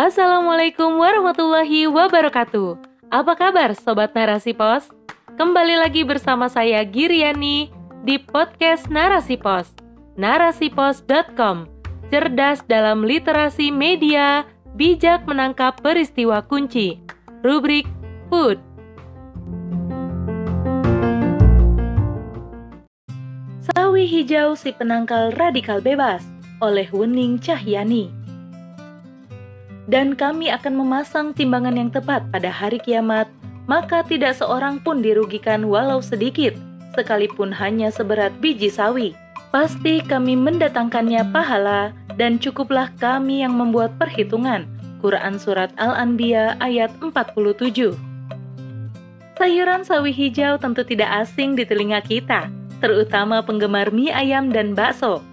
Assalamualaikum warahmatullahi wabarakatuh. Apa kabar Sobat Narasi Pos? Kembali lagi bersama saya Giriani di podcast Narasi Pos. Narasipos.com Cerdas dalam literasi media, bijak menangkap peristiwa kunci. Rubrik Food. Sawi hijau si penangkal radikal bebas oleh Wening Cahyani dan kami akan memasang timbangan yang tepat pada hari kiamat, maka tidak seorang pun dirugikan walau sedikit, sekalipun hanya seberat biji sawi. Pasti kami mendatangkannya pahala, dan cukuplah kami yang membuat perhitungan. Quran Surat Al-Anbiya ayat 47 Sayuran sawi hijau tentu tidak asing di telinga kita, terutama penggemar mie ayam dan bakso.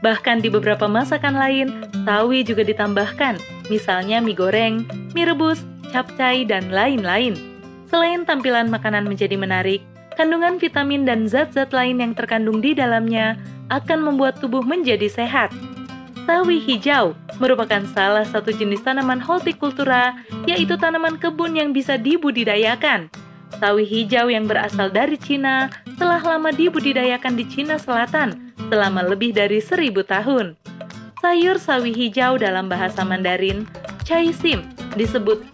Bahkan di beberapa masakan lain, sawi juga ditambahkan, misalnya mie goreng, mie rebus, capcay, dan lain-lain. Selain tampilan makanan menjadi menarik, kandungan vitamin dan zat-zat lain yang terkandung di dalamnya akan membuat tubuh menjadi sehat. Sawi hijau merupakan salah satu jenis tanaman hortikultura, yaitu tanaman kebun yang bisa dibudidayakan. Sawi hijau yang berasal dari Cina telah lama dibudidayakan di Cina Selatan selama lebih dari seribu tahun. Sayur sawi hijau dalam bahasa Mandarin, sim, disebut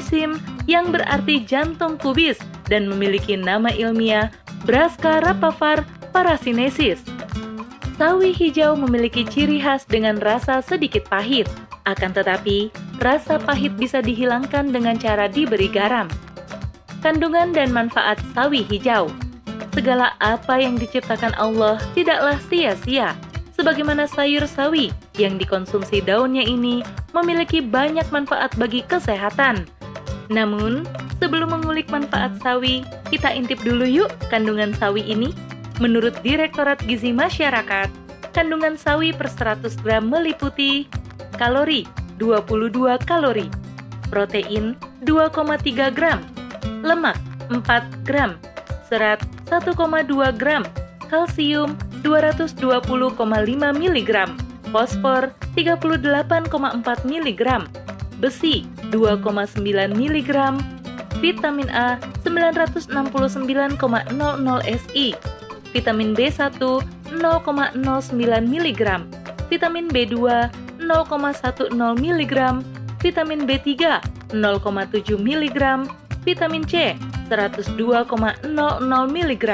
sim yang berarti jantung kubis dan memiliki nama ilmiah Brassica rapavar parasinensis. Sawi hijau memiliki ciri khas dengan rasa sedikit pahit, akan tetapi rasa pahit bisa dihilangkan dengan cara diberi garam. Kandungan dan manfaat sawi hijau segala apa yang diciptakan Allah tidaklah sia-sia. Sebagaimana sayur sawi yang dikonsumsi daunnya ini memiliki banyak manfaat bagi kesehatan. Namun, sebelum mengulik manfaat sawi, kita intip dulu yuk kandungan sawi ini. Menurut Direktorat Gizi Masyarakat, kandungan sawi per 100 gram meliputi kalori 22 kalori, protein 2,3 gram, lemak 4 gram, serat 1,2 gram, kalsium 220,5 mg, fosfor 38,4 mg, besi 2,9 mg, vitamin A 969,00 SI, vitamin B1 0,09 mg, vitamin B2 0,10 mg, vitamin B3 0,7 mg, vitamin C 102,00 mg.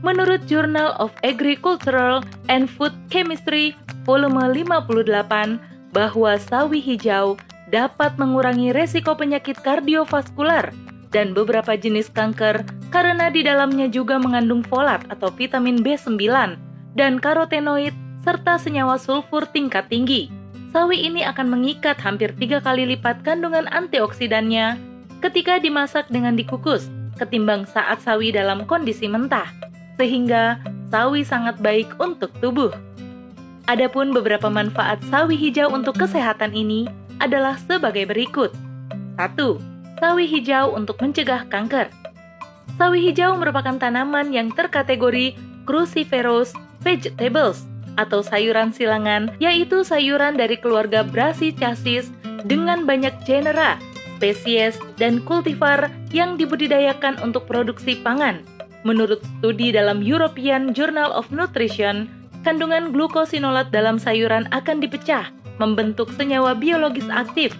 Menurut Journal of Agricultural and Food Chemistry volume 58 bahwa sawi hijau dapat mengurangi resiko penyakit kardiovaskular dan beberapa jenis kanker karena di dalamnya juga mengandung folat atau vitamin B9 dan karotenoid serta senyawa sulfur tingkat tinggi. Sawi ini akan mengikat hampir tiga kali lipat kandungan antioksidannya ketika dimasak dengan dikukus ketimbang saat sawi dalam kondisi mentah, sehingga sawi sangat baik untuk tubuh. Adapun beberapa manfaat sawi hijau untuk kesehatan ini adalah sebagai berikut. 1. Sawi hijau untuk mencegah kanker. Sawi hijau merupakan tanaman yang terkategori cruciferous vegetables atau sayuran silangan, yaitu sayuran dari keluarga Brassicaceae dengan banyak genera spesies, dan kultivar yang dibudidayakan untuk produksi pangan. Menurut studi dalam European Journal of Nutrition, kandungan glukosinolat dalam sayuran akan dipecah membentuk senyawa biologis aktif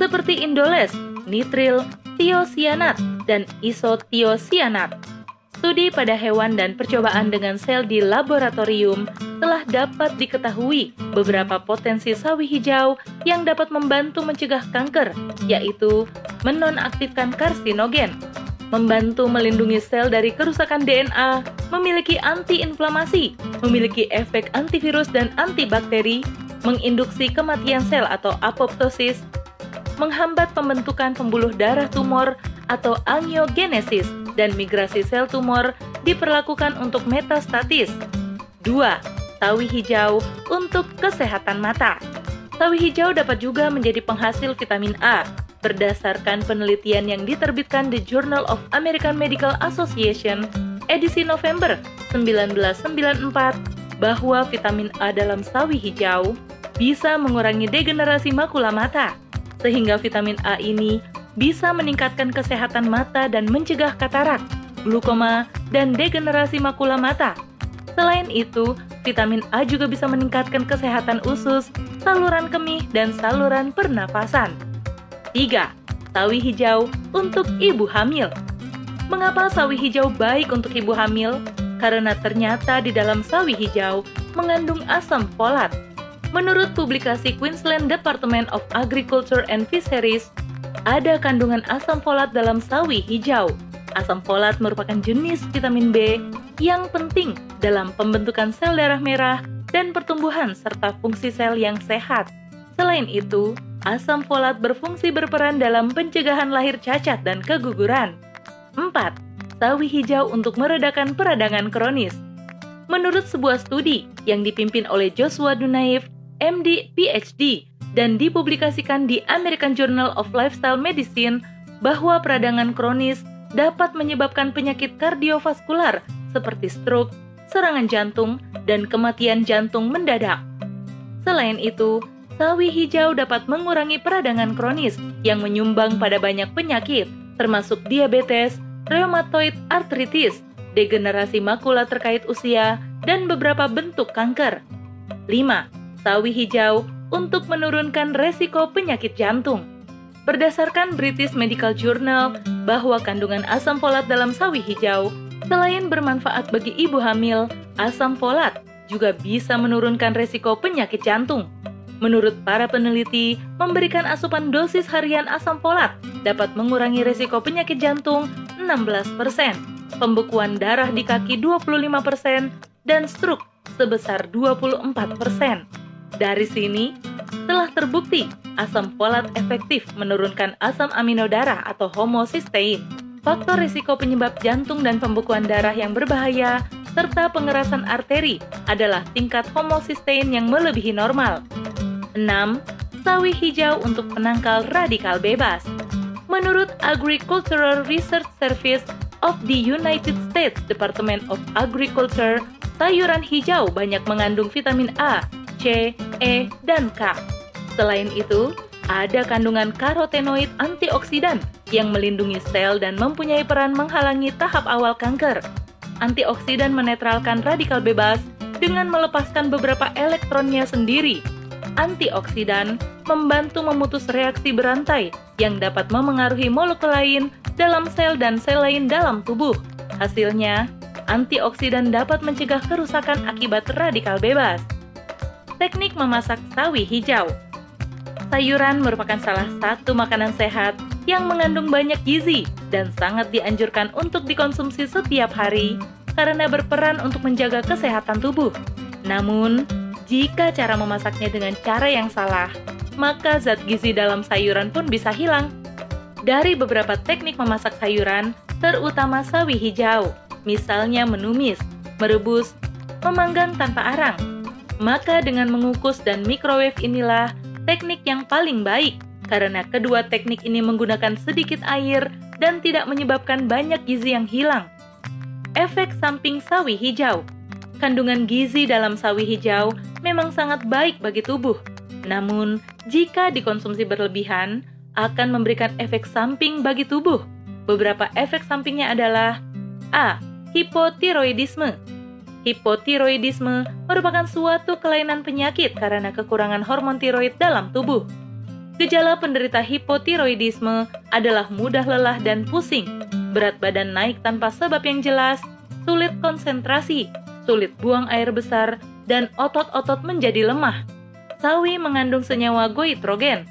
seperti indoles, nitril, tiosianat, dan isotiosianat. Studi pada hewan dan percobaan dengan sel di laboratorium telah dapat diketahui beberapa potensi sawi hijau yang dapat membantu mencegah kanker, yaitu menonaktifkan karsinogen, membantu melindungi sel dari kerusakan DNA, memiliki antiinflamasi, memiliki efek antivirus dan antibakteri, menginduksi kematian sel atau apoptosis, menghambat pembentukan pembuluh darah tumor atau angiogenesis, dan migrasi sel tumor diperlakukan untuk metastatis. 2. Sawi hijau untuk kesehatan mata. Sawi hijau dapat juga menjadi penghasil vitamin A berdasarkan penelitian yang diterbitkan di Journal of American Medical Association edisi November 1994 bahwa vitamin A dalam sawi hijau bisa mengurangi degenerasi makula mata, sehingga vitamin A ini bisa meningkatkan kesehatan mata dan mencegah katarak, glukoma, dan degenerasi makula mata. Selain itu, vitamin A juga bisa meningkatkan kesehatan usus, saluran kemih, dan saluran pernafasan. 3. Sawi hijau untuk ibu hamil. Mengapa sawi hijau baik untuk ibu hamil? Karena ternyata di dalam sawi hijau mengandung asam folat Menurut publikasi Queensland Department of Agriculture and Fisheries, ada kandungan asam folat dalam sawi hijau. Asam folat merupakan jenis vitamin B yang penting dalam pembentukan sel darah merah dan pertumbuhan serta fungsi sel yang sehat. Selain itu, asam folat berfungsi berperan dalam pencegahan lahir cacat dan keguguran. 4. Sawi hijau untuk meredakan peradangan kronis. Menurut sebuah studi yang dipimpin oleh Joshua Dunaif MD, PhD, dan dipublikasikan di American Journal of Lifestyle Medicine bahwa peradangan kronis dapat menyebabkan penyakit kardiovaskular seperti stroke, serangan jantung, dan kematian jantung mendadak. Selain itu, sawi hijau dapat mengurangi peradangan kronis yang menyumbang pada banyak penyakit, termasuk diabetes, rheumatoid arthritis, degenerasi makula terkait usia, dan beberapa bentuk kanker. 5 sawi hijau untuk menurunkan resiko penyakit jantung. Berdasarkan British Medical Journal bahwa kandungan asam folat dalam sawi hijau selain bermanfaat bagi ibu hamil, asam folat juga bisa menurunkan resiko penyakit jantung. Menurut para peneliti, memberikan asupan dosis harian asam folat dapat mengurangi resiko penyakit jantung 16%, pembekuan darah di kaki 25%, dan stroke sebesar 24%. Dari sini, telah terbukti asam folat efektif menurunkan asam amino darah atau homocysteine. Faktor risiko penyebab jantung dan pembekuan darah yang berbahaya serta pengerasan arteri adalah tingkat homocysteine yang melebihi normal. 6. Sawi hijau untuk penangkal radikal bebas. Menurut Agricultural Research Service of the United States Department of Agriculture, sayuran hijau banyak mengandung vitamin A C, E, dan K. Selain itu, ada kandungan karotenoid antioksidan yang melindungi sel dan mempunyai peran menghalangi tahap awal kanker. Antioksidan menetralkan radikal bebas dengan melepaskan beberapa elektronnya sendiri. Antioksidan membantu memutus reaksi berantai yang dapat memengaruhi molekul lain dalam sel dan sel lain dalam tubuh. Hasilnya, antioksidan dapat mencegah kerusakan akibat radikal bebas. Teknik memasak sawi hijau. Sayuran merupakan salah satu makanan sehat yang mengandung banyak gizi dan sangat dianjurkan untuk dikonsumsi setiap hari karena berperan untuk menjaga kesehatan tubuh. Namun, jika cara memasaknya dengan cara yang salah, maka zat gizi dalam sayuran pun bisa hilang. Dari beberapa teknik memasak sayuran, terutama sawi hijau, misalnya menumis, merebus, memanggang tanpa arang, maka dengan mengukus dan microwave inilah teknik yang paling baik karena kedua teknik ini menggunakan sedikit air dan tidak menyebabkan banyak gizi yang hilang. Efek samping sawi hijau Kandungan gizi dalam sawi hijau memang sangat baik bagi tubuh. Namun, jika dikonsumsi berlebihan, akan memberikan efek samping bagi tubuh. Beberapa efek sampingnya adalah A. Hipotiroidisme Hipotiroidisme merupakan suatu kelainan penyakit karena kekurangan hormon tiroid dalam tubuh. Gejala penderita hipotiroidisme adalah mudah lelah dan pusing, berat badan naik tanpa sebab yang jelas, sulit konsentrasi, sulit buang air besar, dan otot-otot menjadi lemah. Sawi mengandung senyawa goitrogen.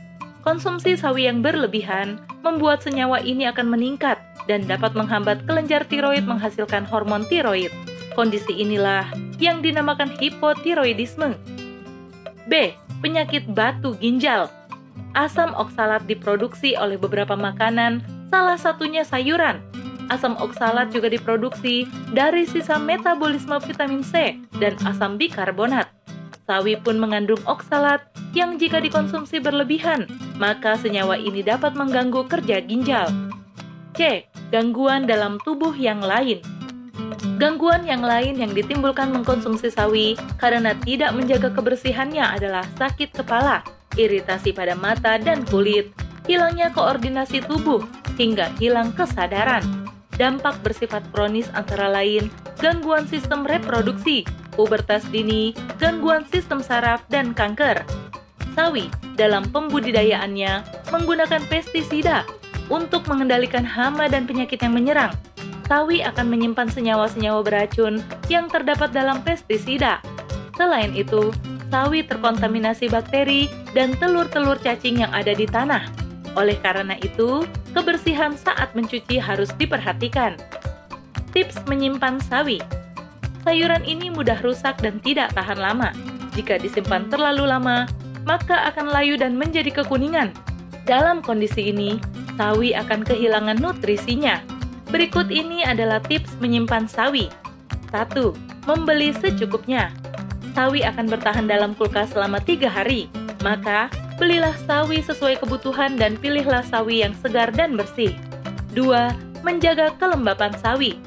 Konsumsi sawi yang berlebihan membuat senyawa ini akan meningkat dan dapat menghambat kelenjar tiroid menghasilkan hormon tiroid. Kondisi inilah yang dinamakan hipotiroidisme. B. Penyakit batu ginjal. Asam oksalat diproduksi oleh beberapa makanan, salah satunya sayuran. Asam oksalat juga diproduksi dari sisa metabolisme vitamin C dan asam bikarbonat. Sawi pun mengandung oksalat yang jika dikonsumsi berlebihan, maka senyawa ini dapat mengganggu kerja ginjal. C. Gangguan dalam tubuh yang lain. Gangguan yang lain yang ditimbulkan mengkonsumsi sawi karena tidak menjaga kebersihannya adalah sakit kepala, iritasi pada mata dan kulit, hilangnya koordinasi tubuh, hingga hilang kesadaran. Dampak bersifat kronis antara lain gangguan sistem reproduksi, pubertas dini, gangguan sistem saraf, dan kanker. Sawi dalam pembudidayaannya menggunakan pestisida untuk mengendalikan hama dan penyakit yang menyerang. Sawi akan menyimpan senyawa-senyawa beracun yang terdapat dalam pestisida. Selain itu, sawi terkontaminasi bakteri dan telur-telur cacing yang ada di tanah. Oleh karena itu, kebersihan saat mencuci harus diperhatikan. Tips menyimpan sawi. Sayuran ini mudah rusak dan tidak tahan lama. Jika disimpan terlalu lama, maka akan layu dan menjadi kekuningan. Dalam kondisi ini, sawi akan kehilangan nutrisinya. Berikut ini adalah tips menyimpan sawi. 1. Membeli secukupnya. Sawi akan bertahan dalam kulkas selama tiga hari, maka belilah sawi sesuai kebutuhan dan pilihlah sawi yang segar dan bersih. 2. Menjaga kelembapan sawi.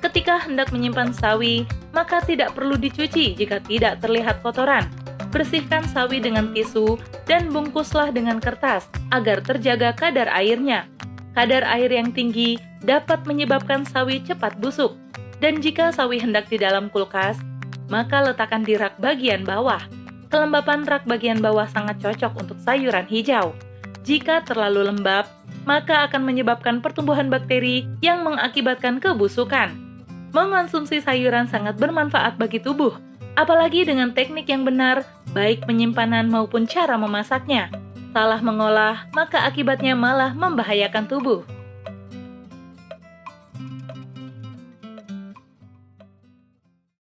Ketika hendak menyimpan sawi, maka tidak perlu dicuci jika tidak terlihat kotoran. Bersihkan sawi dengan tisu dan bungkuslah dengan kertas agar terjaga kadar airnya. Kadar air yang tinggi dapat menyebabkan sawi cepat busuk. Dan jika sawi hendak di dalam kulkas, maka letakkan di rak bagian bawah kelembapan rak bagian bawah sangat cocok untuk sayuran hijau. Jika terlalu lembab, maka akan menyebabkan pertumbuhan bakteri yang mengakibatkan kebusukan. Mengonsumsi sayuran sangat bermanfaat bagi tubuh, apalagi dengan teknik yang benar, baik penyimpanan maupun cara memasaknya. Salah mengolah, maka akibatnya malah membahayakan tubuh.